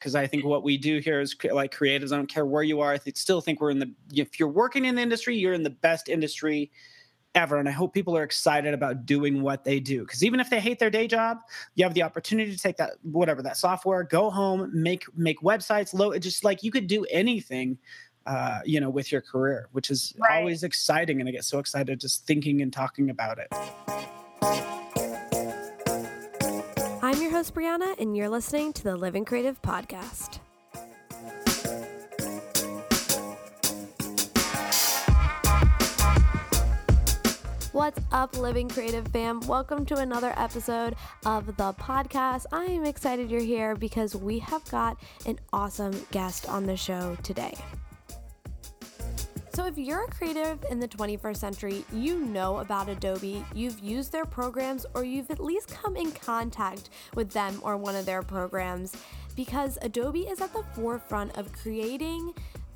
because I think what we do here is like creatives. I don't care where you are. I th- still think we're in the if you're working in the industry, you're in the best industry ever. And I hope people are excited about doing what they do. Because even if they hate their day job, you have the opportunity to take that whatever that software, go home, make make websites, low. Just like you could do anything. Uh, you know, with your career, which is right. always exciting, and I get so excited just thinking and talking about it. I'm your host, Brianna, and you're listening to the Living Creative Podcast. What's up, Living Creative fam? Welcome to another episode of the podcast. I am excited you're here because we have got an awesome guest on the show today. So, if you're a creative in the 21st century, you know about Adobe, you've used their programs, or you've at least come in contact with them or one of their programs because Adobe is at the forefront of creating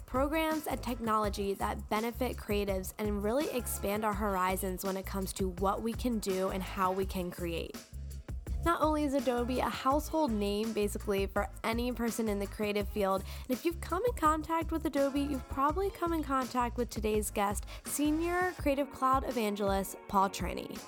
programs and technology that benefit creatives and really expand our horizons when it comes to what we can do and how we can create. Not only is Adobe a household name basically for any person in the creative field, and if you've come in contact with Adobe, you've probably come in contact with today's guest, Senior Creative Cloud Evangelist Paul Trani.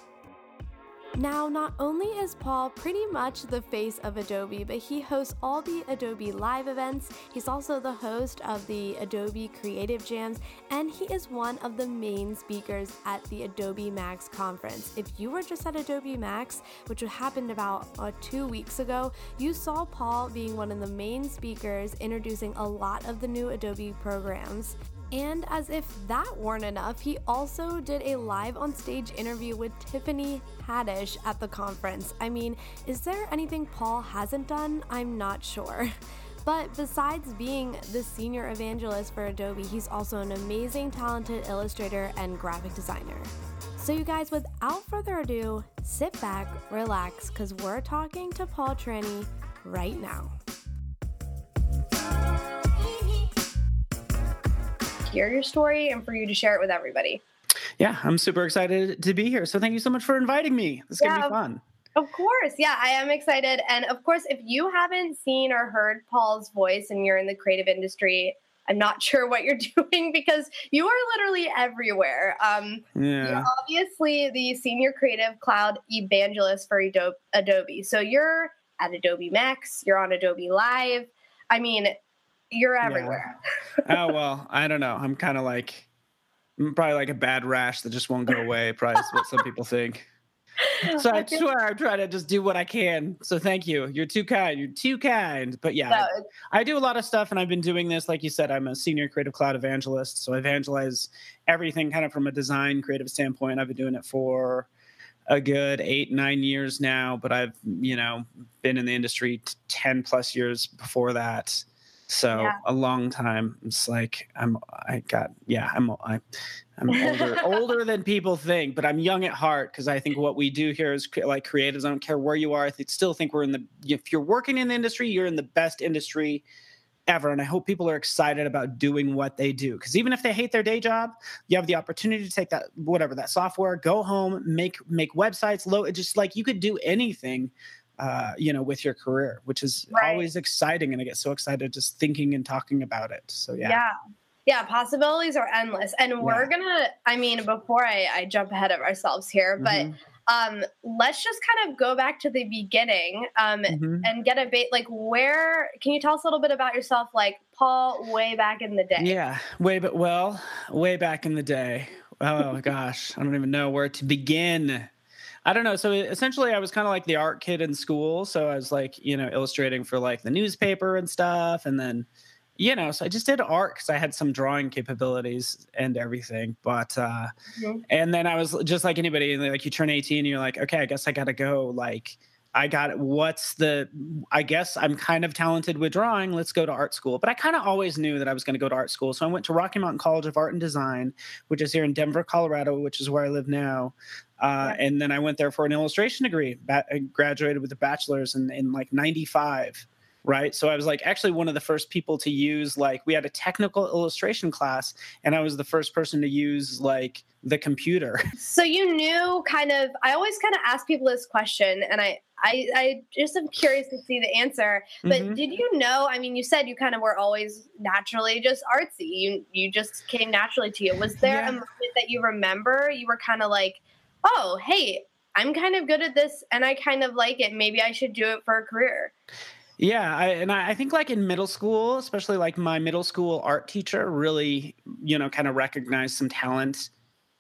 Now, not only is Paul pretty much the face of Adobe, but he hosts all the Adobe Live events. He's also the host of the Adobe Creative Jams, and he is one of the main speakers at the Adobe Max conference. If you were just at Adobe Max, which happened about uh, two weeks ago, you saw Paul being one of the main speakers introducing a lot of the new Adobe programs. And as if that weren't enough, he also did a live on stage interview with Tiffany Haddish at the conference. I mean, is there anything Paul hasn't done? I'm not sure. But besides being the senior evangelist for Adobe, he's also an amazing, talented illustrator and graphic designer. So, you guys, without further ado, sit back, relax, because we're talking to Paul Trani right now. Hear your story and for you to share it with everybody. Yeah, I'm super excited to be here. So thank you so much for inviting me. It's yeah, gonna be fun. Of course. Yeah, I am excited. And of course, if you haven't seen or heard Paul's voice and you're in the creative industry, I'm not sure what you're doing because you are literally everywhere. Um, yeah. You're obviously the senior creative cloud evangelist for Adobe. So you're at Adobe Max, you're on Adobe Live. I mean, you're everywhere. Oh well, I don't know. I'm kind of like I'm probably like a bad rash that just won't go away. Probably is what some people think. So I swear I'm trying to just do what I can. So thank you. You're too kind. You're too kind. But yeah, no, I, I, do a lot of stuff, and I've been doing this. Like you said, I'm a senior creative cloud evangelist. So I evangelize everything kind of from a design creative standpoint. I've been doing it for a good eight nine years now, but I've you know been in the industry ten plus years before that. So yeah. a long time. It's like I'm. I got. Yeah. I'm. I, I'm older, older than people think, but I'm young at heart because I think what we do here is like creatives. I don't care where you are. I th- still think we're in the. If you're working in the industry, you're in the best industry ever. And I hope people are excited about doing what they do. Because even if they hate their day job, you have the opportunity to take that whatever that software, go home, make make websites, low. Just like you could do anything uh, you know, with your career, which is right. always exciting. And I get so excited just thinking and talking about it. So, yeah. Yeah. Yeah, possibilities are endless. And we're yeah. gonna, I mean, before I, I jump ahead of ourselves here, but mm-hmm. um, let's just kind of go back to the beginning um, mm-hmm. and get a bit like where can you tell us a little bit about yourself, like Paul, way back in the day? Yeah, way, but well, way back in the day. Oh gosh, I don't even know where to begin. I don't know. So essentially, I was kind of like the art kid in school. So I was like, you know, illustrating for like the newspaper and stuff. And then, you know, so I just did art because I had some drawing capabilities and everything. But, uh, mm-hmm. and then I was just like anybody, like you turn 18 and you're like, okay, I guess I got to go like, I got what's the I guess I'm kind of talented with drawing. Let's go to art school. But I kind of always knew that I was going to go to art school. So I went to Rocky Mountain College of Art and Design, which is here in Denver, Colorado, which is where I live now. Uh. And then I went there for an illustration degree. I graduated with a bachelor's in, in like 95 right so i was like actually one of the first people to use like we had a technical illustration class and i was the first person to use like the computer so you knew kind of i always kind of ask people this question and i I, I just am curious to see the answer. But mm-hmm. did you know? I mean, you said you kind of were always naturally just artsy. You you just came naturally to you. Was there yeah. a moment that you remember you were kind of like, oh, hey, I'm kind of good at this and I kind of like it. Maybe I should do it for a career. Yeah, I, and I think like in middle school, especially like my middle school art teacher really, you know, kind of recognized some talent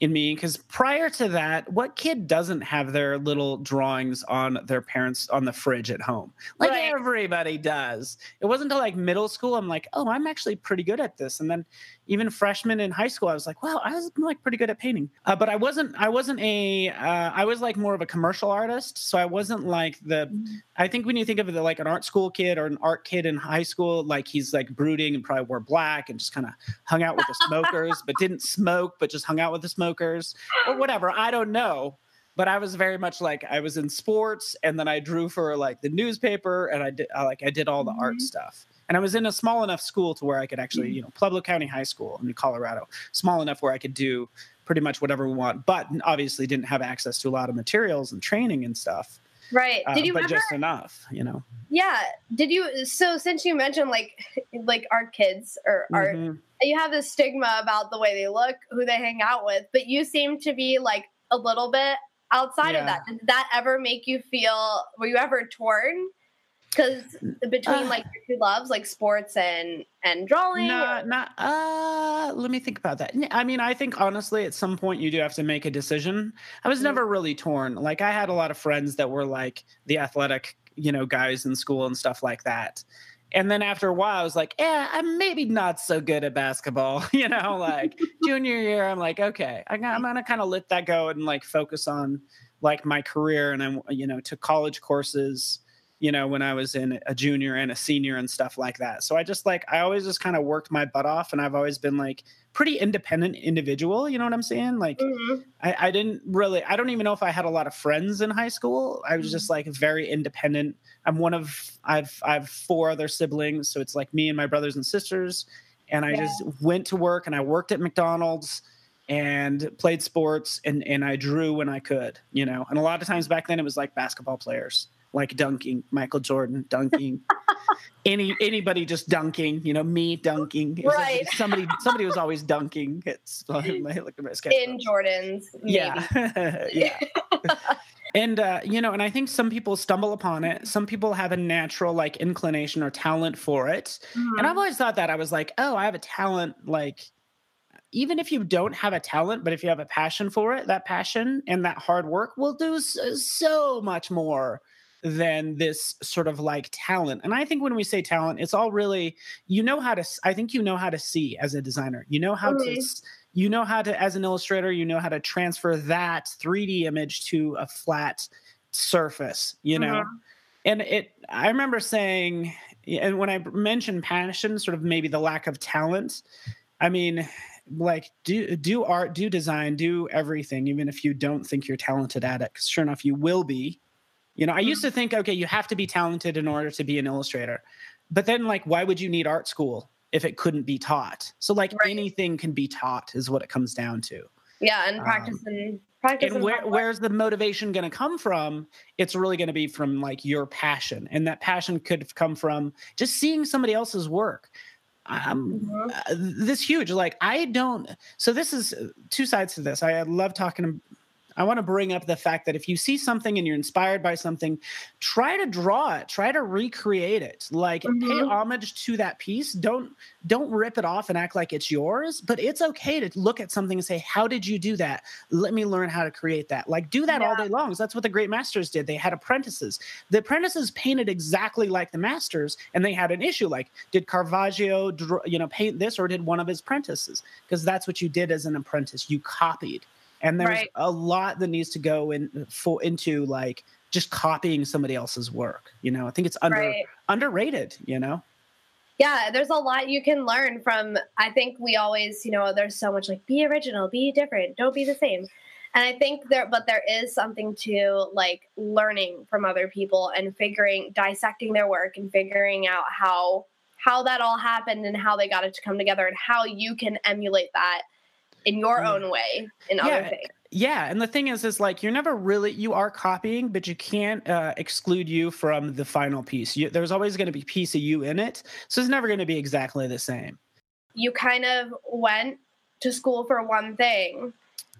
in me because prior to that what kid doesn't have their little drawings on their parents on the fridge at home like right. everybody does it wasn't until like middle school i'm like oh i'm actually pretty good at this and then even freshman in high school i was like wow i was like pretty good at painting uh, but i wasn't i wasn't a uh, I was like more of a commercial artist so i wasn't like the mm-hmm. i think when you think of it like an art school kid or an art kid in high school like he's like brooding and probably wore black and just kind of hung out with the smokers but didn't smoke but just hung out with the smokers or whatever i don't know but I was very much like I was in sports and then I drew for like the newspaper and I did I, like I did all the mm-hmm. art stuff and I was in a small enough school to where I could actually, you know, Pueblo County High School in Colorado, small enough where I could do pretty much whatever we want, but obviously didn't have access to a lot of materials and training and stuff. Right. Did you but ever, just enough, you know? Yeah. Did you, so since you mentioned like, like art kids or art, mm-hmm. you have this stigma about the way they look, who they hang out with, but you seem to be like a little bit outside yeah. of that. Did that ever make you feel, were you ever torn? Because between uh, like your two loves like sports and and drawing not or? not uh let me think about that. I mean i think honestly at some point you do have to make a decision. I was mm-hmm. never really torn. Like i had a lot of friends that were like the athletic you know guys in school and stuff like that. And then after a while i was like yeah i'm maybe not so good at basketball you know like junior year i'm like okay i'm gonna kind of let that go and like focus on like my career and i'm you know took college courses you know, when I was in a junior and a senior and stuff like that. So I just like, I always just kind of worked my butt off and I've always been like pretty independent individual. You know what I'm saying? Like, mm-hmm. I, I, didn't really, I don't even know if I had a lot of friends in high school. I was just mm-hmm. like very independent. I'm one of, I've, I have four other siblings. So it's like me and my brothers and sisters. And I yeah. just went to work and I worked at McDonald's and played sports and, and I drew when I could, you know, and a lot of times back then it was like basketball players like dunking, Michael Jordan dunking, any anybody just dunking, you know, me dunking. Right. Somebody somebody was always dunking. It's uh, look at my sketch in Jordans. Maybe. Yeah, yeah. and uh, you know, and I think some people stumble upon it. Some people have a natural like inclination or talent for it. Mm-hmm. And I've always thought that I was like, oh, I have a talent like even if you don't have a talent, but if you have a passion for it, that passion and that hard work will do so, so much more than this sort of like talent. And I think when we say talent, it's all really you know how to I think you know how to see as a designer. You know how mm-hmm. to you know how to as an illustrator, you know how to transfer that 3D image to a flat surface, you know. Mm-hmm. And it I remember saying and when I mentioned passion, sort of maybe the lack of talent, I mean, like do do art, do design, do everything, even if you don't think you're talented at it. Because sure enough, you will be. You know, I used to mm-hmm. think, okay, you have to be talented in order to be an illustrator. But then, like, why would you need art school if it couldn't be taught? So, like, right. anything can be taught, is what it comes down to. Yeah, and practice um, and practice. And where, where's the motivation going to come from? It's really going to be from like your passion, and that passion could come from just seeing somebody else's work. Um, mm-hmm. uh, this huge. Like, I don't. So this is uh, two sides to this. I love talking I want to bring up the fact that if you see something and you're inspired by something, try to draw it, try to recreate it. Like mm-hmm. pay homage to that piece. Don't don't rip it off and act like it's yours, but it's okay to look at something and say, "How did you do that? Let me learn how to create that." Like do that yeah. all day long. That's what the great masters did. They had apprentices. The apprentices painted exactly like the masters, and they had an issue like, did Caravaggio, you know, paint this, or did one of his apprentices? Because that's what you did as an apprentice. You copied and there's right. a lot that needs to go in for into like just copying somebody else's work you know i think it's under right. underrated you know yeah there's a lot you can learn from i think we always you know there's so much like be original be different don't be the same and i think there but there is something to like learning from other people and figuring dissecting their work and figuring out how how that all happened and how they got it to come together and how you can emulate that in your own way in yeah. other things. yeah, and the thing is, is like you're never really you are copying, but you can't uh, exclude you from the final piece. You, there's always going to be piece of you in it, so it's never going to be exactly the same. You kind of went to school for one thing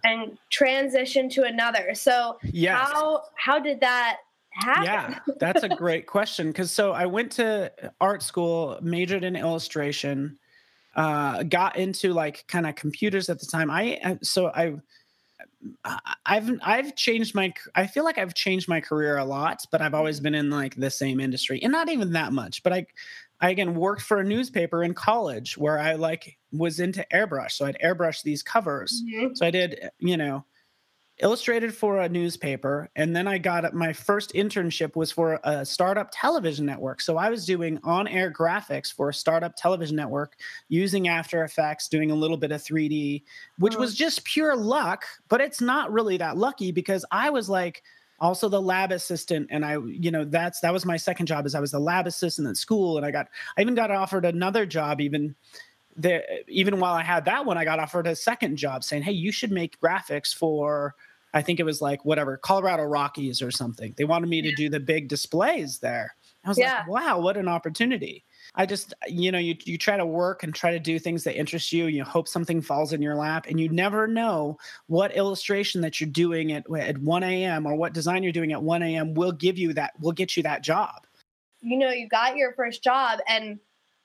and transitioned to another. So yes. how how did that happen? Yeah, that's a great question. Because so I went to art school, majored in illustration, uh, got into like kind of computers at the time. I uh, so I. I've I've changed my I feel like I've changed my career a lot, but I've always been in like the same industry and not even that much. But I I again worked for a newspaper in college where I like was into airbrush. So I'd airbrush these covers. Mm-hmm. So I did, you know, illustrated for a newspaper and then i got my first internship was for a startup television network so i was doing on-air graphics for a startup television network using after effects doing a little bit of 3d which oh. was just pure luck but it's not really that lucky because i was like also the lab assistant and i you know that's that was my second job as i was the lab assistant at school and i got i even got offered another job even there even while i had that one i got offered a second job saying hey you should make graphics for I think it was like whatever Colorado Rockies or something. They wanted me to do the big displays there. I was yeah. like, wow, what an opportunity. I just, you know, you, you try to work and try to do things that interest you. You hope something falls in your lap, and you never know what illustration that you're doing at, at 1 a.m. or what design you're doing at 1 a.m. will give you that, will get you that job. You know, you got your first job, and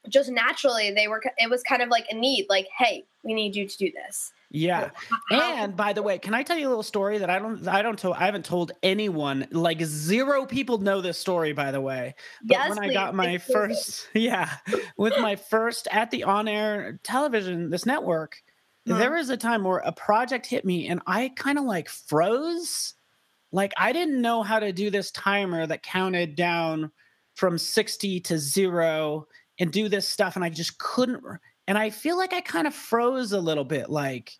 just naturally, they were, it was kind of like a need, like, hey, we need you to do this. Yeah. And by the way, can I tell you a little story that I don't I don't tell I haven't told anyone. Like zero people know this story by the way. But yes, when I got my first yeah, with my first at the on-air television this network, huh. there was a time where a project hit me and I kind of like froze. Like I didn't know how to do this timer that counted down from 60 to 0 and do this stuff and I just couldn't and I feel like I kind of froze a little bit like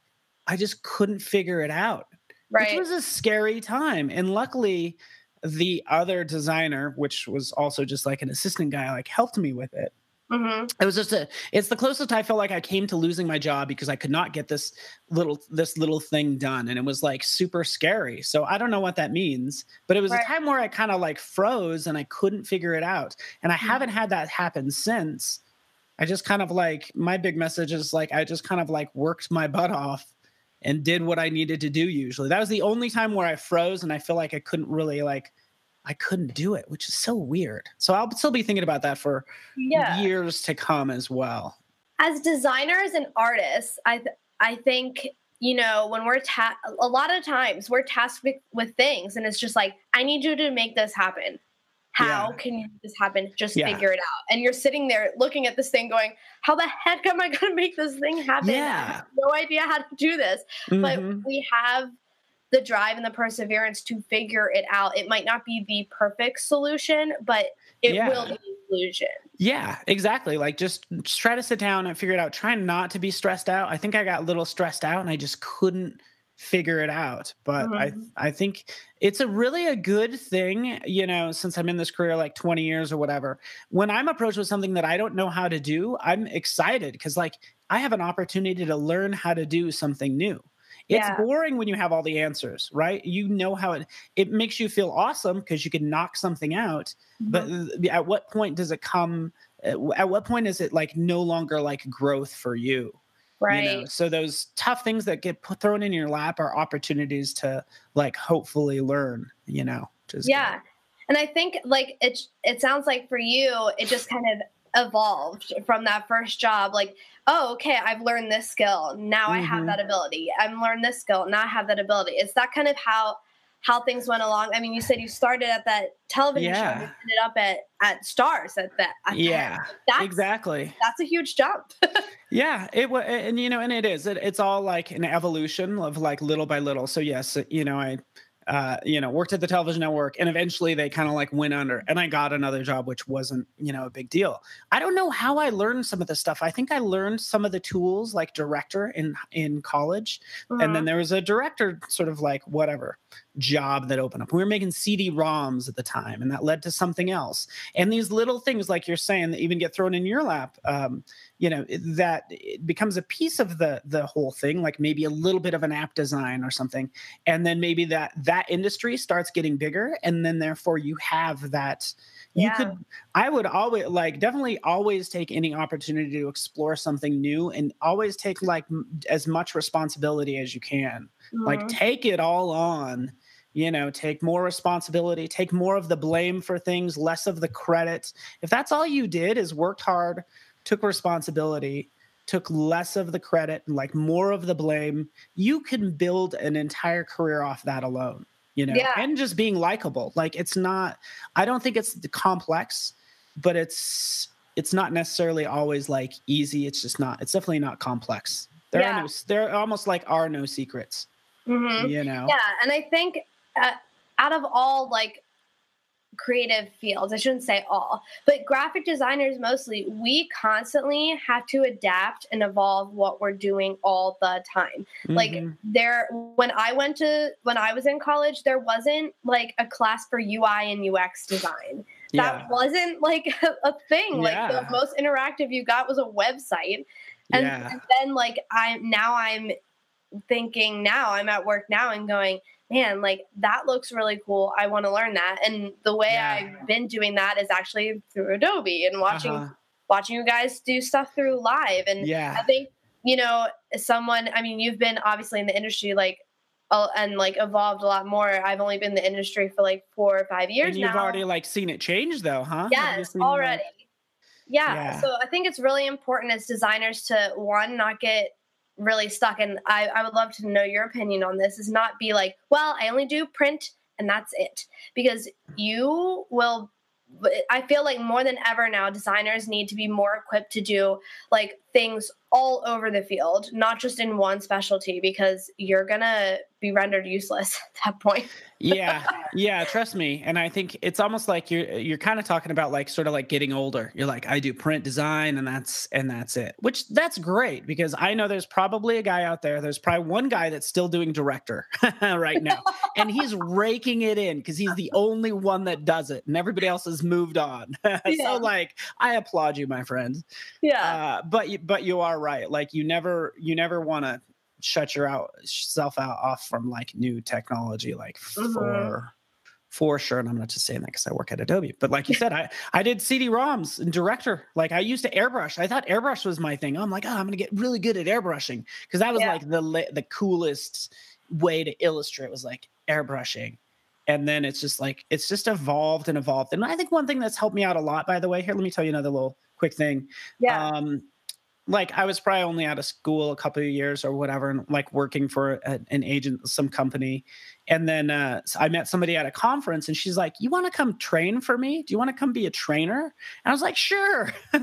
I just couldn't figure it out. Right. Which was a scary time. And luckily, the other designer, which was also just like an assistant guy, like helped me with it. Mm-hmm. It was just a. It's the closest I felt like I came to losing my job because I could not get this little this little thing done, and it was like super scary. So I don't know what that means, but it was right. a time where I kind of like froze and I couldn't figure it out, and I mm-hmm. haven't had that happen since. I just kind of like my big message is like I just kind of like worked my butt off and did what I needed to do usually. That was the only time where I froze and I feel like I couldn't really like I couldn't do it, which is so weird. So I'll still be thinking about that for yeah. years to come as well. As designers and artists, I th- I think you know when we're ta- a lot of times we're tasked with, with things and it's just like I need you to make this happen. How yeah. can this happen? Just yeah. figure it out. And you're sitting there looking at this thing going, how the heck am I going to make this thing happen? Yeah. no idea how to do this. Mm-hmm. But we have the drive and the perseverance to figure it out. It might not be the perfect solution, but it yeah. will be solution. Yeah, exactly. Like just, just try to sit down and figure it out. Try not to be stressed out. I think I got a little stressed out and I just couldn't figure it out but mm-hmm. i i think it's a really a good thing you know since i'm in this career like 20 years or whatever when i'm approached with something that i don't know how to do i'm excited because like i have an opportunity to learn how to do something new it's yeah. boring when you have all the answers right you know how it it makes you feel awesome because you can knock something out mm-hmm. but at what point does it come at what point is it like no longer like growth for you Right. You know? So those tough things that get put, thrown in your lap are opportunities to like hopefully learn, you know. Just yeah. And I think like it it sounds like for you it just kind of evolved from that first job like oh okay I've learned this skill now mm-hmm. I have mm-hmm. that ability I've learned this skill now I have that ability it's that kind of how how things went along. I mean, you said you started at that television yeah. show, ended up at at Starz at that. Yeah, that's, exactly. That's a huge jump. yeah, it was, and you know, and it is. It, it's all like an evolution of like little by little. So yes, you know, I. Uh, you know, worked at the television network, and eventually they kind of like went under, and I got another job, which wasn't, you know, a big deal. I don't know how I learned some of this stuff. I think I learned some of the tools like director in in college, and then uh-huh. there was a director sort of like whatever job that opened up. We were making CD-ROMs at the time, and that led to something else. And these little things, like you're saying, that even get thrown in your lap, um, you know, that it becomes a piece of the the whole thing. Like maybe a little bit of an app design or something, and then maybe that that industry starts getting bigger, and then therefore you have that you yeah. could i would always like definitely always take any opportunity to explore something new and always take like m- as much responsibility as you can mm-hmm. like take it all on you know take more responsibility take more of the blame for things less of the credit if that's all you did is worked hard took responsibility took less of the credit and like more of the blame you can build an entire career off that alone you know, yeah. and just being likable. Like it's not, I don't think it's complex, but it's, it's not necessarily always like easy. It's just not, it's definitely not complex. There yeah. are no, there almost like are no secrets, mm-hmm. you know? Yeah. And I think uh, out of all like creative fields. I shouldn't say all, but graphic designers mostly, we constantly have to adapt and evolve what we're doing all the time. Mm-hmm. Like there when I went to when I was in college, there wasn't like a class for UI and UX design. That yeah. wasn't like a, a thing. Yeah. Like the most interactive you got was a website. And, yeah. and then like I'm now I'm thinking now I'm at work now and going, man, like that looks really cool. I want to learn that. And the way yeah. I've been doing that is actually through Adobe and watching uh-huh. watching you guys do stuff through live. And yeah. I think, you know, someone, I mean, you've been obviously in the industry like uh, and like evolved a lot more. I've only been in the industry for like four or five years and you've now. already like seen it change though, huh? Yes, already. Yeah. yeah. So I think it's really important as designers to one, not get really stuck and I, I would love to know your opinion on this is not be like well i only do print and that's it. Because you will i feel like more than ever now designers need to be more equipped to do like things all over the field not just in one specialty because you're gonna be rendered useless at that point. Yeah yeah trust me. And i think it's almost like you're you're kind of talking about like sort of like getting older. You're like i do print design and that's and that's it which that's great because i know there's probably a guy out there there's probably one guy that's still doing director right now and he's raking it in because he's the only one that does it and everybody else has moved on. Yeah. so like i applaud you my friend. Yeah. Uh, but you but you are right like you never you never want to shut yourself out off from like new technology, like mm-hmm. for for sure. And I'm not just saying that because I work at Adobe, but like you said, I I did CD-ROMs and director. Like I used to airbrush. I thought airbrush was my thing. I'm like, oh, I'm gonna get really good at airbrushing because that was yeah. like the the coolest way to illustrate was like airbrushing. And then it's just like it's just evolved and evolved. And I think one thing that's helped me out a lot, by the way, here, let me tell you another little quick thing. Yeah. Um, like I was probably only out of school a couple of years or whatever, and like working for a, an agent, some company. And then uh, I met somebody at a conference, and she's like, "You want to come train for me? Do you want to come be a trainer?" And I was like, "Sure." so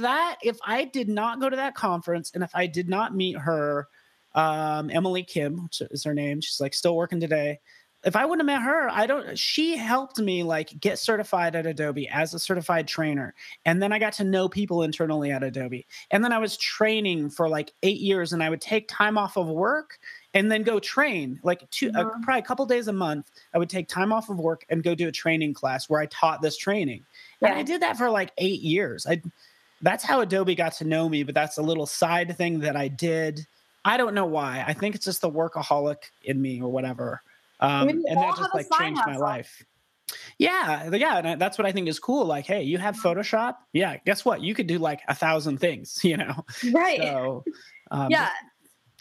that if I did not go to that conference, and if I did not meet her, um, Emily Kim, which is her name, she's like still working today if I wouldn't have met her, I don't. She helped me like get certified at Adobe as a certified trainer, and then I got to know people internally at Adobe. And then I was training for like eight years, and I would take time off of work and then go train like two, uh, probably a couple days a month. I would take time off of work and go do a training class where I taught this training, yeah. and I did that for like eight years. I that's how Adobe got to know me, but that's a little side thing that I did. I don't know why. I think it's just the workaholic in me or whatever. Um, and that just like changed my life. Yeah, yeah, and that's what I think is cool. Like, hey, you have Photoshop. Yeah, guess what? You could do like a thousand things. You know, right? So, um, yeah,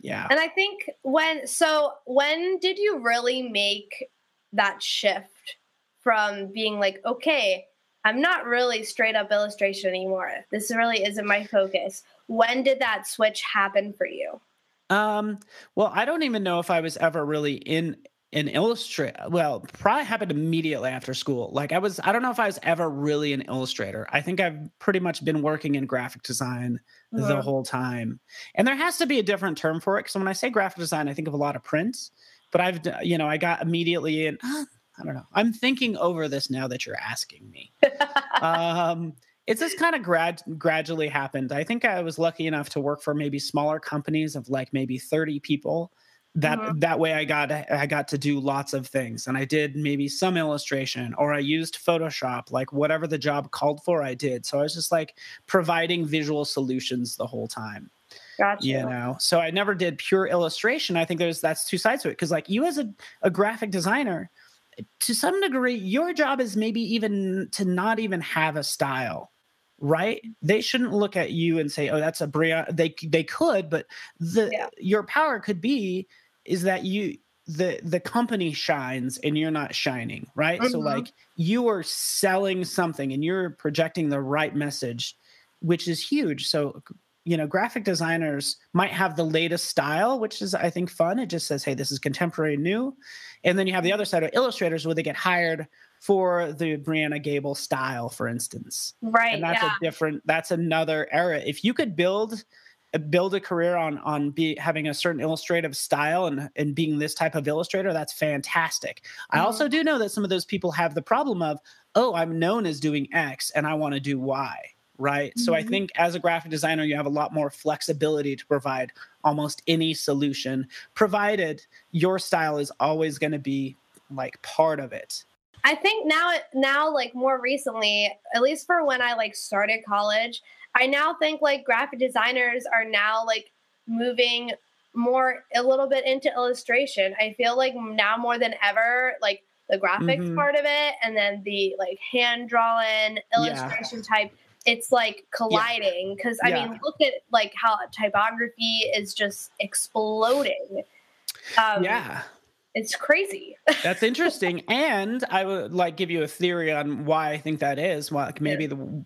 yeah. And I think when so when did you really make that shift from being like, okay, I'm not really straight up illustration anymore. This really isn't my focus. When did that switch happen for you? Um, well, I don't even know if I was ever really in an illustrator well probably happened immediately after school. Like i was i don't know if i was ever really an illustrator. I think i've pretty much been working in graphic design uh-huh. the whole time. And there has to be a different term for it because when i say graphic design i think of a lot of prints. But i've you know i got immediately in uh, i don't know. I'm thinking over this now that you're asking me. Um it's just kind of grad gradually happened. I think i was lucky enough to work for maybe smaller companies of like maybe 30 people that mm-hmm. that way i got i got to do lots of things and i did maybe some illustration or i used photoshop like whatever the job called for i did so i was just like providing visual solutions the whole time Gotcha. You know, so I never did pure illustration. I think there's that's two sides to it because, like, you as a, a graphic designer, to some degree, your job is maybe even to not even have a style, right? They shouldn't look at you and say, "Oh, that's a Brianna." They they could, but the yeah. your power could be is that you the the company shines and you're not shining, right? Mm-hmm. So like you are selling something and you're projecting the right message, which is huge. So you know, graphic designers might have the latest style, which is, I think, fun. It just says, hey, this is contemporary new. And then you have the other side of illustrators where they get hired for the Brianna Gable style, for instance. Right. And that's yeah. a different, that's another era. If you could build, build a career on on be having a certain illustrative style and and being this type of illustrator that's fantastic mm-hmm. i also do know that some of those people have the problem of oh i'm known as doing x and i want to do y right? Mm-hmm. So I mm-hmm. think as a graphic designer, you have a lot more flexibility to provide almost any solution, provided your style is always going to be like part of it. I think now, now like more recently, at least for when I like started college, I now think like graphic designers are now like moving more a little bit into illustration. I feel like now more than ever, like the graphics mm-hmm. part of it and then the like hand drawn illustration yeah. type it's like colliding because. I yeah. mean, look at like how typography is just exploding. Um, yeah. It's crazy. That's interesting, and I would like give you a theory on why I think that is. Why like maybe yeah. the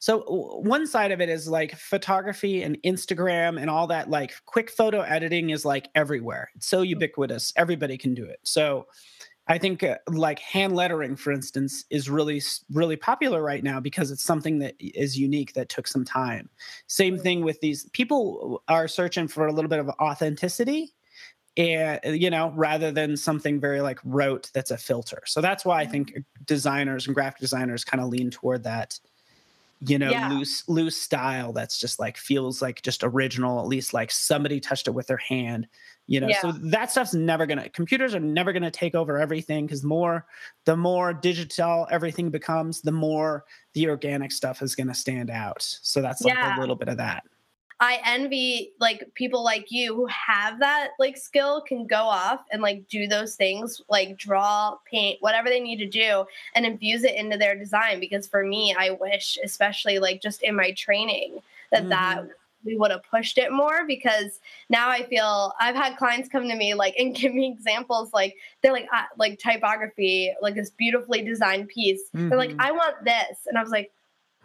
so one side of it is like photography and Instagram and all that. Like quick photo editing is like everywhere. It's so mm. ubiquitous. Everybody can do it. So I think uh, like hand lettering, for instance, is really really popular right now because it's something that is unique that took some time. Same thing with these people are searching for a little bit of authenticity, and you know, rather than something very like rote that's a filter. So that's why I think mm-hmm. designers and graphic designers kind of lean toward that you know yeah. loose loose style that's just like feels like just original at least like somebody touched it with their hand you know yeah. so that stuff's never gonna computers are never gonna take over everything because more the more digital everything becomes the more the organic stuff is gonna stand out so that's like yeah. a little bit of that I envy like people like you who have that like skill can go off and like do those things like draw, paint, whatever they need to do and infuse it into their design because for me I wish especially like just in my training that mm-hmm. that we would have pushed it more because now I feel I've had clients come to me like and give me examples like they're like uh, like typography like this beautifully designed piece mm-hmm. they're like mm-hmm. I want this and I was like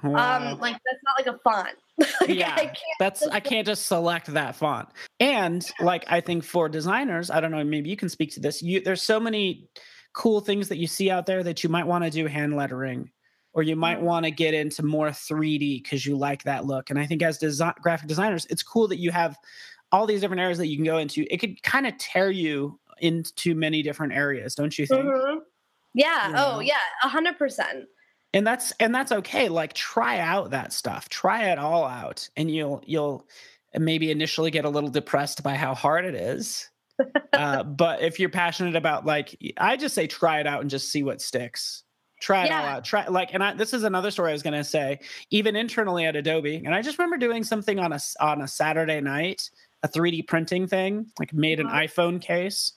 wow. um like that's not like a font like, yeah, I that's I can't just select that font. And like I think for designers, I don't know, maybe you can speak to this. You there's so many cool things that you see out there that you might want to do hand lettering or you might mm-hmm. want to get into more 3D because you like that look. And I think as design, graphic designers, it's cool that you have all these different areas that you can go into. It could kind of tear you into many different areas, don't you think? Mm-hmm. Yeah. Oh. Oh, yeah. A hundred percent and that's and that's okay like try out that stuff try it all out and you'll you'll maybe initially get a little depressed by how hard it is uh, but if you're passionate about like i just say try it out and just see what sticks try it yeah. all out try like and I, this is another story i was going to say even internally at adobe and i just remember doing something on a on a saturday night a 3d printing thing like made an uh-huh. iphone case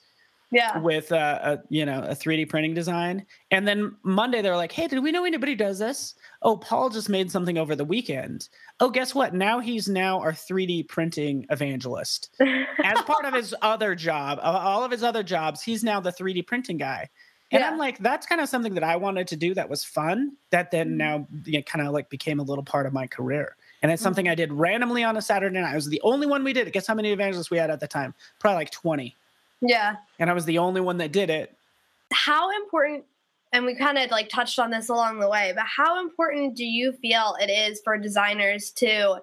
yeah with a, a, you know a 3d printing design and then monday they're like hey did we know anybody does this oh paul just made something over the weekend oh guess what now he's now our 3d printing evangelist as part of his other job all of his other jobs he's now the 3d printing guy and yeah. i'm like that's kind of something that i wanted to do that was fun that then mm-hmm. now you know, kind of like became a little part of my career and it's something I did randomly on a Saturday night. I was the only one we did. Guess how many evangelists we had at the time? Probably like 20. Yeah. And I was the only one that did it. How important and we kind of like touched on this along the way, but how important do you feel it is for designers to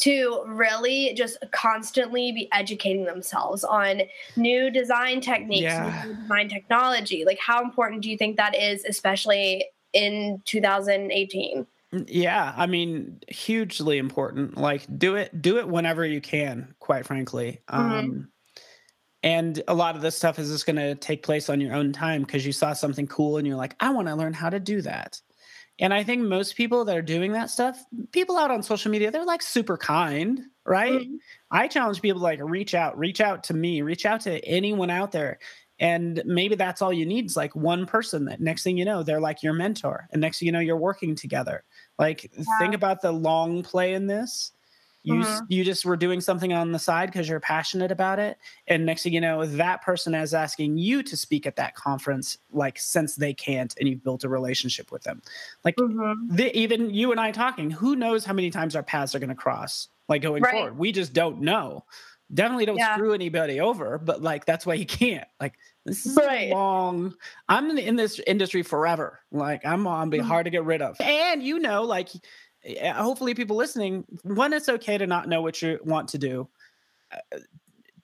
to really just constantly be educating themselves on new design techniques, yeah. new design technology? Like how important do you think that is especially in 2018? Yeah, I mean, hugely important. Like do it do it whenever you can, quite frankly. Mm-hmm. Um and a lot of this stuff is just going to take place on your own time because you saw something cool and you're like, I want to learn how to do that. And I think most people that are doing that stuff, people out on social media, they're like super kind, right? Mm-hmm. I challenge people like reach out, reach out to me, reach out to anyone out there. And maybe that's all you need is like one person that next thing you know, they're like your mentor. And next thing you know, you're working together. Like yeah. think about the long play in this you mm-hmm. you just were doing something on the side because you're passionate about it, and next thing you know, that person is asking you to speak at that conference, like since they can't, and you've built a relationship with them. Like mm-hmm. the, even you and I talking, who knows how many times our paths are going to cross? Like going right. forward, we just don't know. Definitely don't yeah. screw anybody over, but like that's why you can't. Like this is right. long. I'm in this industry forever. Like I'm on be mm-hmm. hard to get rid of. And you know, like hopefully people listening one it's okay to not know what you want to do uh,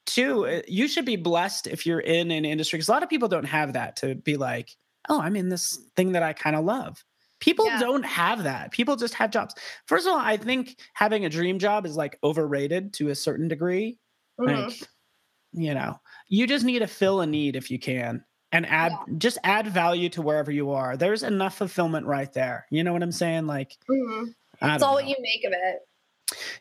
two uh, you should be blessed if you're in an industry because a lot of people don't have that to be like oh i'm in this thing that i kind of love people yeah. don't have that people just have jobs first of all i think having a dream job is like overrated to a certain degree mm-hmm. like you know you just need to fill a need if you can and add yeah. just add value to wherever you are there's enough fulfillment right there you know what i'm saying like mm-hmm. It's all know. what you make of it.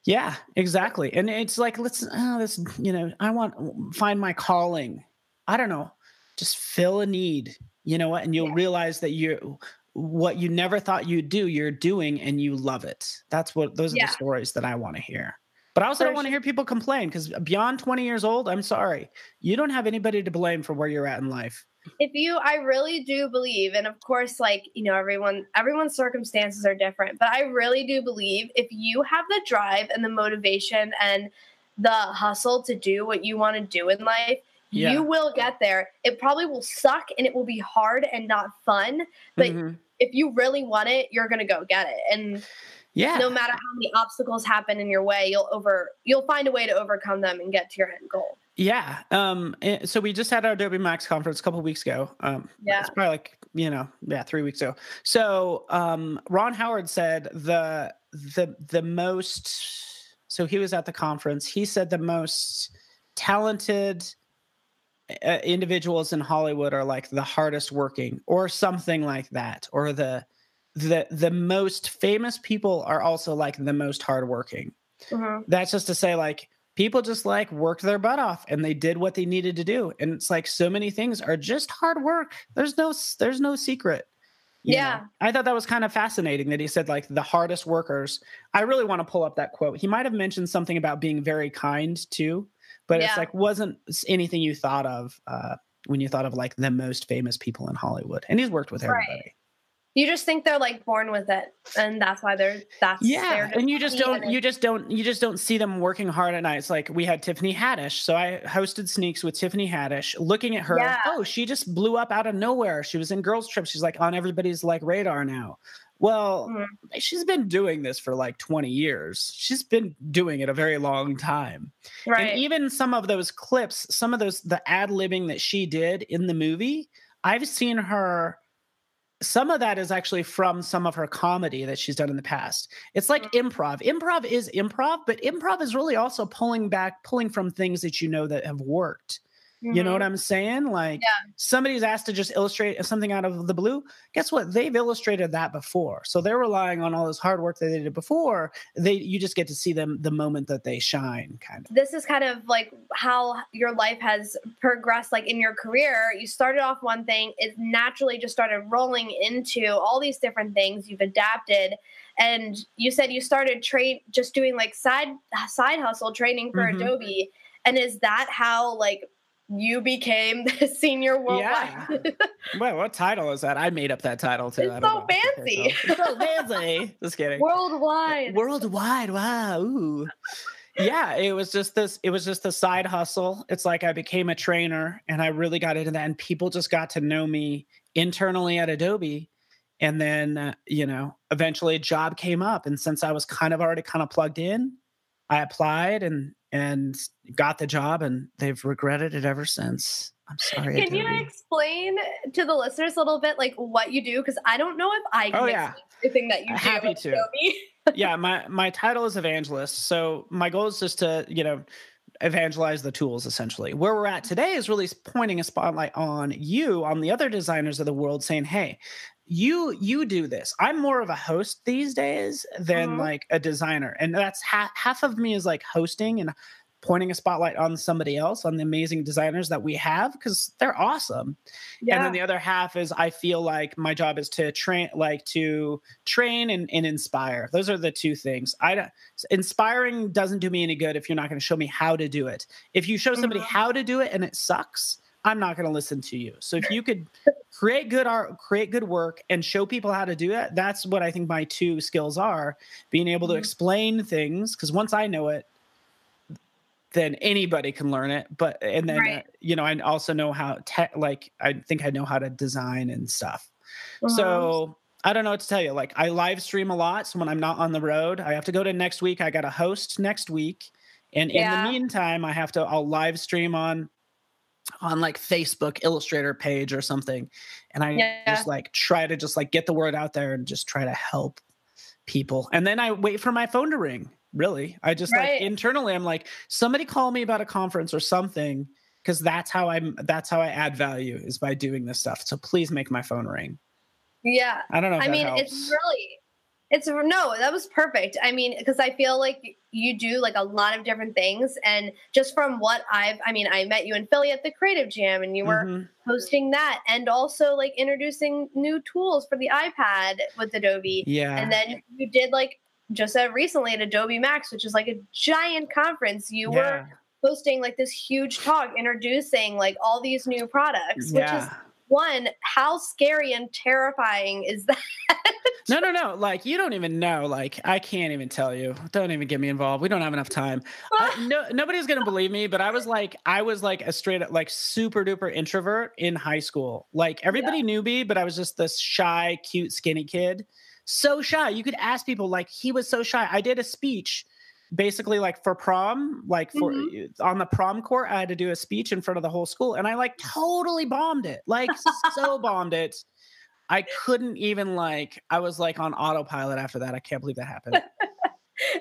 Yeah, exactly. And it's like, let's, oh, this, you know, I want find my calling. I don't know, just fill a need. You know what? And you'll yeah. realize that you what you never thought you'd do, you're doing, and you love it. That's what those are yeah. the stories that I want to hear. But I also don't want to hear people complain because beyond 20 years old, I'm sorry, you don't have anybody to blame for where you're at in life if you i really do believe and of course like you know everyone everyone's circumstances are different but i really do believe if you have the drive and the motivation and the hustle to do what you want to do in life yeah. you will get there it probably will suck and it will be hard and not fun but mm-hmm. if you really want it you're gonna go get it and yeah no matter how many obstacles happen in your way you'll over you'll find a way to overcome them and get to your end goal yeah. Um, eh, so we just had our Adobe Max conference a couple weeks ago. Um, yeah. It's probably like, you know, yeah, three weeks ago. So um, Ron Howard said the the the most so he was at the conference. He said the most talented uh, individuals in Hollywood are like the hardest working or something like that or the the the most famous people are also like the most hardworking. Mm-hmm. That's just to say like people just like worked their butt off and they did what they needed to do and it's like so many things are just hard work there's no there's no secret yeah know? i thought that was kind of fascinating that he said like the hardest workers i really want to pull up that quote he might have mentioned something about being very kind too but yeah. it's like wasn't anything you thought of uh, when you thought of like the most famous people in hollywood and he's worked with everybody right you just think they're like born with it and that's why they're that's yeah and you just don't you just don't you just don't see them working hard at night it's like we had tiffany haddish so i hosted sneaks with tiffany haddish looking at her yeah. oh she just blew up out of nowhere. She was in girls trip. She's like on everybody's like radar now. Well mm-hmm. she's been doing this for like 20 years. She's been doing it a very long time. Right. and even some of those clips some of those the ad libbing that she did in the movie i've seen her some of that is actually from some of her comedy that she's done in the past. It's like mm-hmm. improv. Improv is improv, but improv is really also pulling back, pulling from things that you know that have worked. Mm-hmm. You know what mm-hmm. I'm saying? Like yeah. somebody's asked to just illustrate something out of the blue. Guess what? They've illustrated that before. So they're relying on all this hard work that they did before. They you just get to see them the moment that they shine, kind of. This is kind of like how your life has progressed, like in your career. You started off one thing, it naturally just started rolling into all these different things. You've adapted and you said you started trade just doing like side side hustle training for mm-hmm. Adobe. And is that how like you became the senior worldwide. Yeah. well, what title is that? I made up that title too. It's so fancy. so fancy. Just kidding. Worldwide. Worldwide. Wow. Ooh. yeah, it was just this. It was just a side hustle. It's like I became a trainer, and I really got into that, and people just got to know me internally at Adobe. And then, uh, you know, eventually a job came up, and since I was kind of already kind of plugged in, I applied, and and got the job and they've regretted it ever since. I'm sorry. Can you explain to the listeners a little bit like what you do? Because I don't know if I oh, can oh, yeah. everything that uh, you do. Happy to. yeah, my my title is evangelist. So my goal is just to, you know, evangelize the tools essentially. Where we're at mm-hmm. today is really pointing a spotlight on you, on the other designers of the world, saying, "Hey, you you do this i'm more of a host these days than mm-hmm. like a designer and that's half half of me is like hosting and pointing a spotlight on somebody else on the amazing designers that we have because they're awesome yeah. and then the other half is i feel like my job is to train like to train and, and inspire those are the two things i inspiring doesn't do me any good if you're not going to show me how to do it if you show somebody mm-hmm. how to do it and it sucks i'm not going to listen to you so if you could create good art create good work and show people how to do it that's what i think my two skills are being able to mm-hmm. explain things because once i know it then anybody can learn it but and then right. uh, you know i also know how te- like i think i know how to design and stuff so uh-huh. i don't know what to tell you like i live stream a lot so when i'm not on the road i have to go to next week i got a host next week and yeah. in the meantime i have to i'll live stream on on like facebook illustrator page or something and i yeah. just like try to just like get the word out there and just try to help people and then i wait for my phone to ring really. I just right. like internally, I'm like, somebody call me about a conference or something, because that's how I'm that's how I add value is by doing this stuff. So please make my phone ring. Yeah. I don't know. I mean, helps. it's really it's no, that was perfect. I mean, because I feel like you do like a lot of different things. And just from what I've, I mean, I met you in Philly at the Creative Jam and you were mm-hmm. hosting that and also like introducing new tools for the iPad with Adobe. Yeah. And then you did like just said recently at Adobe Max, which is like a giant conference, you yeah. were hosting like this huge talk introducing like all these new products, yeah. which is one, how scary and terrifying is that? no, no, no. Like you don't even know. Like I can't even tell you. Don't even get me involved. We don't have enough time. I, no, nobody's gonna believe me. But I was like, I was like a straight up like super duper introvert in high school. Like everybody yeah. knew me, but I was just this shy, cute, skinny kid so shy. You could ask people like he was so shy. I did a speech basically like for prom, like for mm-hmm. on the prom court, I had to do a speech in front of the whole school and I like totally bombed it. Like so bombed it. I couldn't even like I was like on autopilot after that. I can't believe that happened.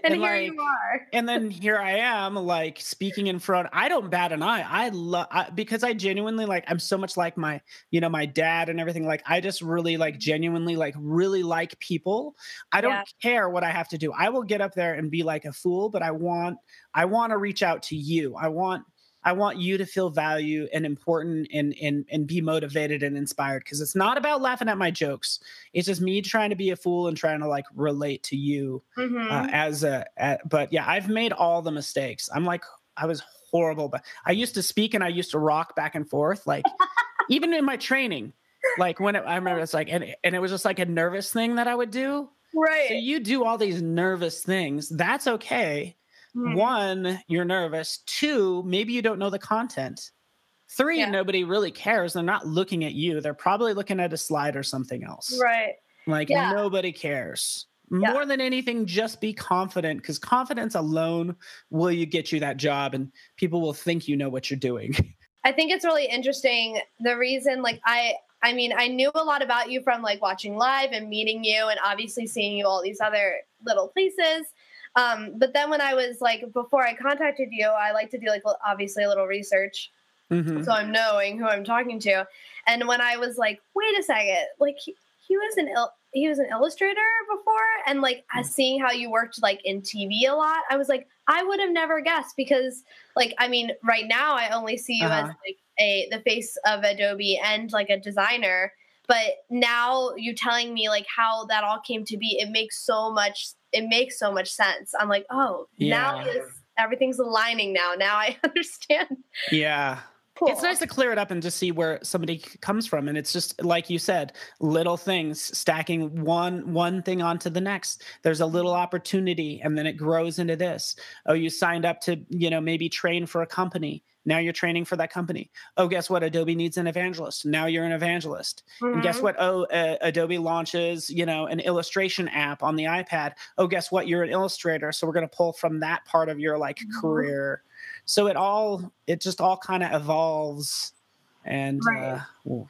and, and, here like, you are. and then here I am, like speaking in front. I don't bat an eye. I love because I genuinely like. I'm so much like my, you know, my dad and everything. Like I just really like mm-hmm. genuinely like really like people. I don't yeah. care what I have to do. I will get up there and be like a fool, but I want I want to reach out to you. I want I want you to feel value and important and and and be motivated and inspired because it's not about laughing at my jokes. It's just me trying to be a fool and trying to like relate to you uh, mm-hmm. uh, as a. But yeah, I've made all the mistakes. I'm like I was horrible, but I used to speak and I used to rock back and forth like even in my training. Like when it, I remember it's like and and it was just like a nervous thing that I would do. Right. So you do all these nervous things. That's okay Mm-hmm. One, you're nervous. Two, maybe you don't know the content. Three, yeah. nobody really cares. They're not looking at you. They're probably looking at a slide or something else. Right. Like yeah. nobody cares. Yeah. More than anything, just be confident because confidence alone will you get you that job and people will think you know what you're doing. I think it's really interesting. The reason, like, I, I mean, I knew a lot about you from like watching live and meeting you, and obviously seeing you all these other little places. Um, but then when I was like, before I contacted you, I like to do like obviously a little research. Mm-hmm. So I'm knowing who I'm talking to. And when I was like, wait a second, like he, he was an il- he was an illustrator before, and like mm. seeing how you worked like in TV a lot, I was like, I would have never guessed because like I mean, right now I only see you uh-huh. as like a the face of Adobe and like a designer. But now you telling me like how that all came to be, it makes so much it makes so much sense. I'm like, oh, yeah. now this everything's aligning now. Now I understand. Yeah. Cool. It's nice to clear it up and just see where somebody comes from, and it's just like you said, little things stacking one one thing onto the next. There's a little opportunity, and then it grows into this. Oh, you signed up to you know maybe train for a company. Now you're training for that company. Oh, guess what? Adobe needs an evangelist. Now you're an evangelist. Mm-hmm. And guess mm-hmm. what? Oh, uh, Adobe launches, you know, an illustration app on the iPad. Oh, guess what? You're an illustrator. So we're going to pull from that part of your like mm-hmm. career. So it all, it just all kind of evolves and right. uh, well,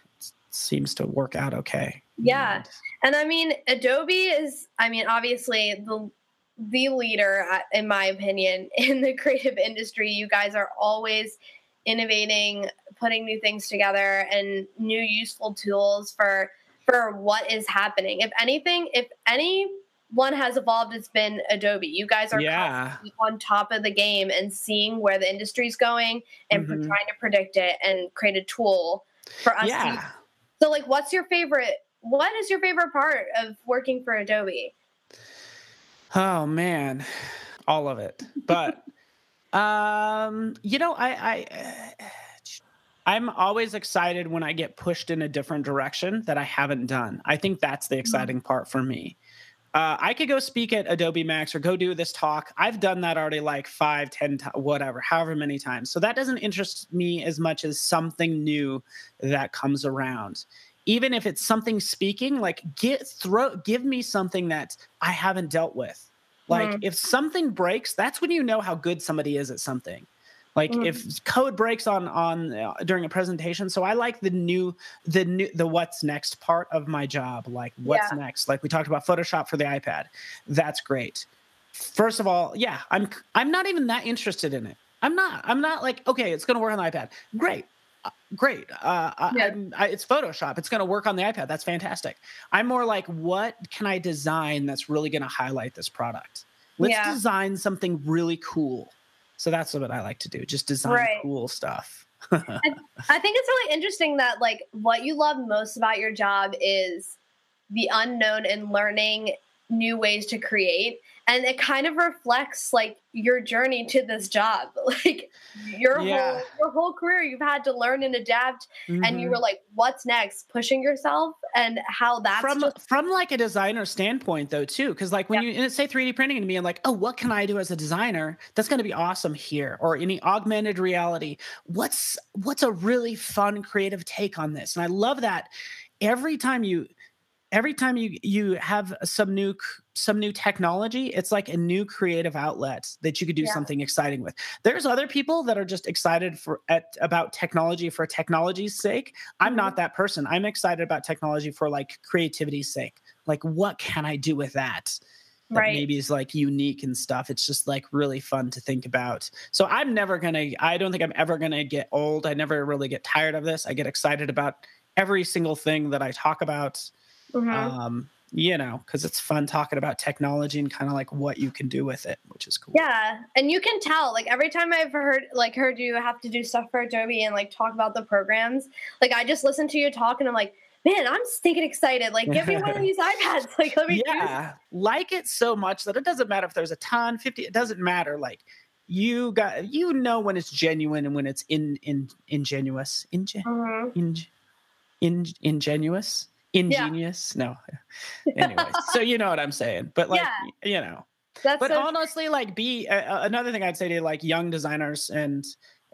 seems to work out okay. Yeah. And, and I mean, Adobe is, I mean, obviously the the leader, uh, in my opinion, in the creative industry. You guys are always innovating, putting new things together, and new useful tools for for what is happening. If anything, if any one has evolved, it's been Adobe. You guys are yeah. on top of the game and seeing where the industry is going and mm-hmm. trying to predict it and create a tool for us. Yeah. To, so, like, what's your favorite? What is your favorite part of working for Adobe? Oh man, all of it. But um, you know, I I. I'm always excited when I get pushed in a different direction that I haven't done. I think that's the mm-hmm. exciting mm-hmm. part for me. Uh, I could go speak at Adobe Max or go do this talk. I've done that already like five, ten, whatever, however many times. So that doesn't interest me as much as something new that comes around. Even if it's something speaking, like get throw, give me something that I haven't dealt with. Like mm-hmm. if something breaks, that's when you know how good somebody is at something. Like mm-hmm. if code breaks on on uh, during a presentation, so I like the new the new the what's next part of my job. Like what's yeah. next? Like we talked about Photoshop for the iPad. That's great. First of all, yeah, I'm I'm not even that interested in it. I'm not. I'm not like okay, it's going to work on the iPad. Great. Uh, great. Uh, yeah. I, it's Photoshop. It's going to work on the iPad. That's fantastic. I'm more like, what can I design that's really going to highlight this product? Let's yeah. design something really cool. So that's what I like to do. Just design right. cool stuff. I, I think it's really interesting that like what you love most about your job is the unknown and learning new ways to create and it kind of reflects like your journey to this job like your yeah. whole your whole career you've had to learn and adapt mm-hmm. and you were mm-hmm. like what's next pushing yourself and how that's from just- from like a designer standpoint though too because like when yeah. you say 3d printing to me i'm like oh what can i do as a designer that's going to be awesome here or any augmented reality what's what's a really fun creative take on this and i love that every time you every time you you have some new some new technology it's like a new creative outlet that you could do yeah. something exciting with there's other people that are just excited for at about technology for technology's sake i'm mm-hmm. not that person i'm excited about technology for like creativity's sake like what can i do with that that right. maybe is like unique and stuff. It's just like really fun to think about. So I'm never gonna. I don't think I'm ever gonna get old. I never really get tired of this. I get excited about every single thing that I talk about. Mm-hmm. Um, you know, because it's fun talking about technology and kind of like what you can do with it, which is cool. Yeah, and you can tell like every time I've heard like heard you have to do stuff for Adobe and like talk about the programs, like I just listen to you talk and I'm like, man, I'm stinking excited. Like, give me one of these iPads. Like, let me yeah, like it so much that it doesn't matter if there's a ton, fifty. It doesn't matter. Like, you got you know when it's genuine and when it's in in ingenuous, Ingen, mm-hmm. in, in, ingenuous ingenious. Yeah. No. Anyway, so you know what I'm saying. But like, yeah. you know. That's but so honestly, like, be uh, another thing I'd say to like young designers and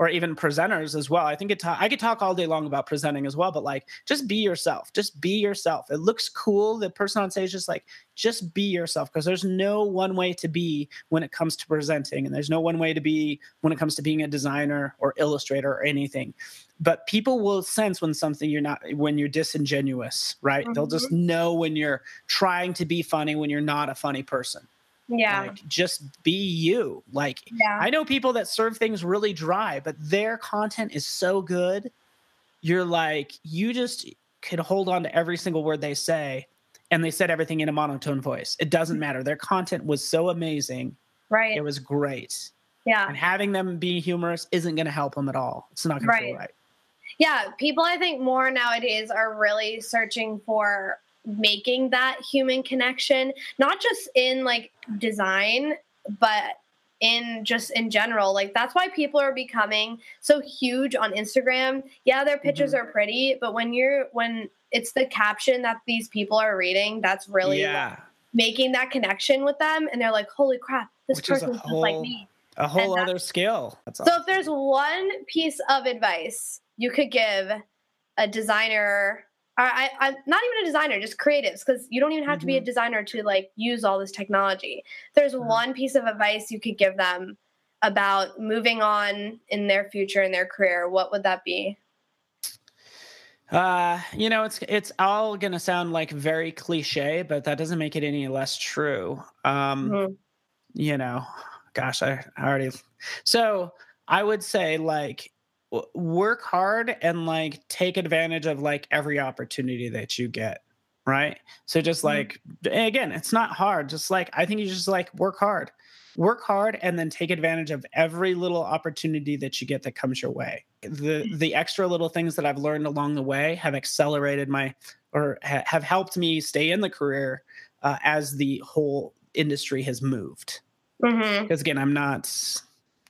or even presenters as well. I think it. Ta- I could talk all day long about presenting as well, but like, just be yourself. Just be yourself. It looks cool. The person on stage is like, just be yourself because there's no one way to be when it comes to presenting, and there's no one way to be when it comes to being a designer or illustrator or anything. But people will sense when something you're not when you're disingenuous, right? Mm-hmm. They'll just mm-hmm. know when you're trying to be funny when you're not a funny person. Yeah. Like, just be you. Like, yeah. I know people that serve things really dry, but their content is so good. You're like, you just could hold on to every single word they say, and they said everything in a monotone voice. It doesn't mm. matter. Their content was so amazing. Right. It was great. Yeah. And having them be humorous isn't going to help them at all. It's not going right. to feel right. Yeah. People, I think, more nowadays are really searching for making that human connection, not just in like design, but in just in general. Like that's why people are becoming so huge on Instagram. Yeah, their pictures mm-hmm. are pretty, but when you're when it's the caption that these people are reading, that's really yeah. making that connection with them and they're like, "Holy crap, this Which person's just like me." A whole other skill. That's awesome. So if there's one piece of advice you could give a designer I, I'm not even a designer, just creatives, because you don't even have mm-hmm. to be a mm-hmm. designer to like use all this technology. If there's mm-hmm. one piece of advice you could give them about moving on in their future in their career, what would that be? Uh, you know, it's it's all gonna sound like very cliche, but that doesn't make it any less true. Um, mm-hmm. you know, gosh, I, I already. So I would say like work hard and like take advantage of like every opportunity that you get right? So just mm-hmm. like again it's not hard just like i think you just like work hard. Work hard and then take advantage of every little opportunity that you get that comes your way. The the extra little things that i've learned along the way have accelerated my or ha- have helped me stay in the career uh, as the whole industry has moved. Because mm-hmm. again i'm not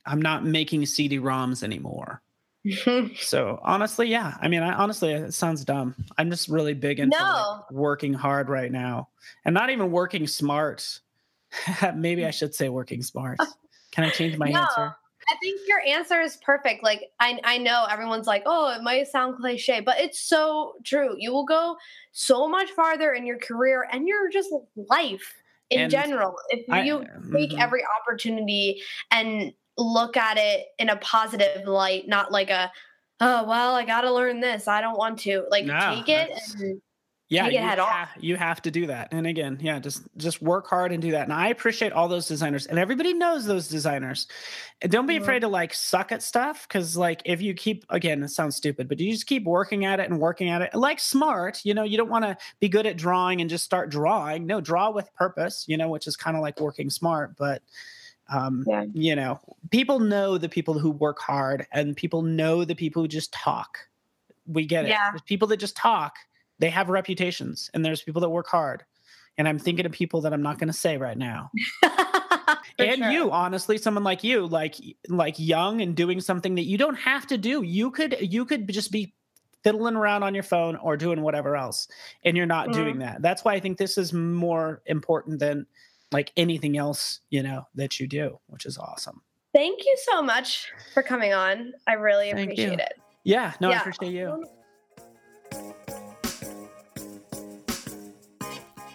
i'm not making cd-roms anymore so honestly, yeah. I mean, I, honestly, it sounds dumb. I'm just really big into no. like, working hard right now, and not even working smart. Maybe I should say working smart. Can I change my no, answer? I think your answer is perfect. Like I, I know everyone's like, oh, it might sound cliche, but it's so true. You will go so much farther in your career and your just life in and general if you I, take mm-hmm. every opportunity and look at it in a positive light, not like a, oh, well, I got to learn this. I don't want to. Like, no, take it and yeah you, ha- you have to do that and again yeah just just work hard and do that and i appreciate all those designers and everybody knows those designers and don't be mm-hmm. afraid to like suck at stuff because like if you keep again it sounds stupid but you just keep working at it and working at it like smart you know you don't want to be good at drawing and just start drawing no draw with purpose you know which is kind of like working smart but um, yeah. You know, people know the people who work hard, and people know the people who just talk. We get it. Yeah. There's people that just talk. They have reputations, and there's people that work hard. And I'm thinking of people that I'm not going to say right now. and sure. you, honestly, someone like you, like like young and doing something that you don't have to do. You could you could just be fiddling around on your phone or doing whatever else, and you're not mm-hmm. doing that. That's why I think this is more important than like anything else, you know, that you do, which is awesome. Thank you so much for coming on. I really Thank appreciate you. it. Yeah, no, yeah. I appreciate you.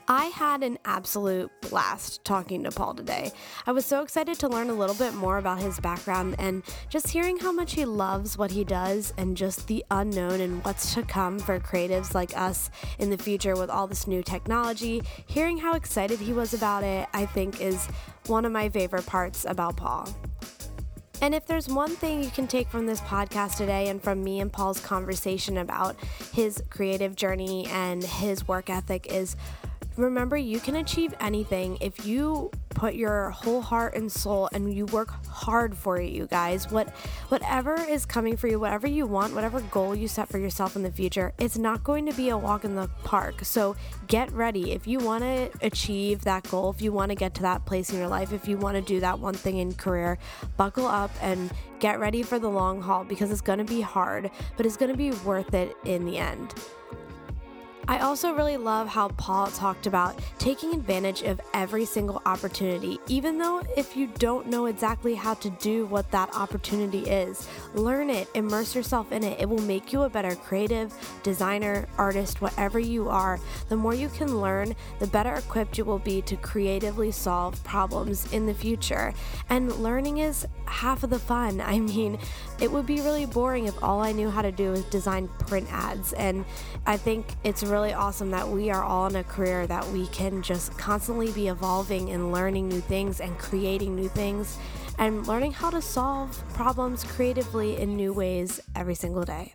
I had an absolute blast talking to Paul today. I was so excited to learn a little bit more about his background and just hearing how much he loves what he does and just the unknown and what's to come for creatives like us in the future with all this new technology. Hearing how excited he was about it, I think, is one of my favorite parts about Paul. And if there's one thing you can take from this podcast today and from me and Paul's conversation about his creative journey and his work ethic is remember you can achieve anything if you put your whole heart and soul and you work hard for it you guys. What whatever is coming for you whatever you want whatever goal you set for yourself in the future it's not going to be a walk in the park. So get ready. If you want to achieve that goal if you want to get to that place in your life if you want to do that one thing in career buckle up and get ready for the long haul because it's going to be hard but it's going to be worth it in the end I also really love how Paul talked about taking advantage of every single opportunity, even though if you don't know exactly how to do what that opportunity is, learn it, immerse yourself in it. It will make you a better creative, designer, artist, whatever you are. The more you can learn, the better equipped you will be to creatively solve problems in the future. And learning is half of the fun. I mean, it would be really boring if all I knew how to do was design print ads. And I think it's really really awesome that we are all in a career that we can just constantly be evolving and learning new things and creating new things and learning how to solve problems creatively in new ways every single day.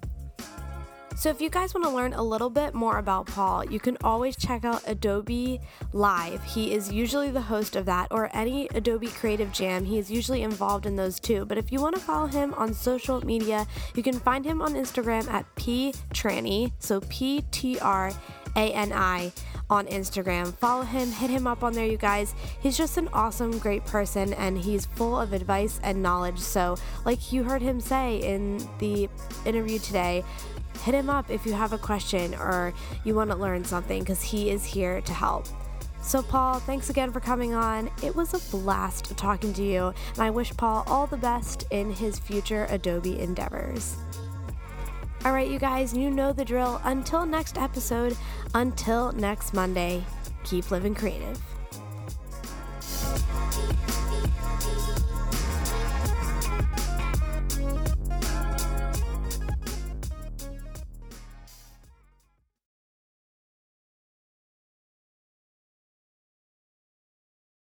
So, if you guys want to learn a little bit more about Paul, you can always check out Adobe Live. He is usually the host of that, or any Adobe Creative Jam. He is usually involved in those too. But if you want to follow him on social media, you can find him on Instagram at P Trani, so P T R A N I on Instagram. Follow him, hit him up on there, you guys. He's just an awesome, great person, and he's full of advice and knowledge. So, like you heard him say in the interview today, hit him up if you have a question or you want to learn something because he is here to help. So, Paul, thanks again for coming on. It was a blast talking to you, and I wish Paul all the best in his future Adobe endeavors. All right, you guys, you know the drill. Until next episode, until next Monday, keep living creative.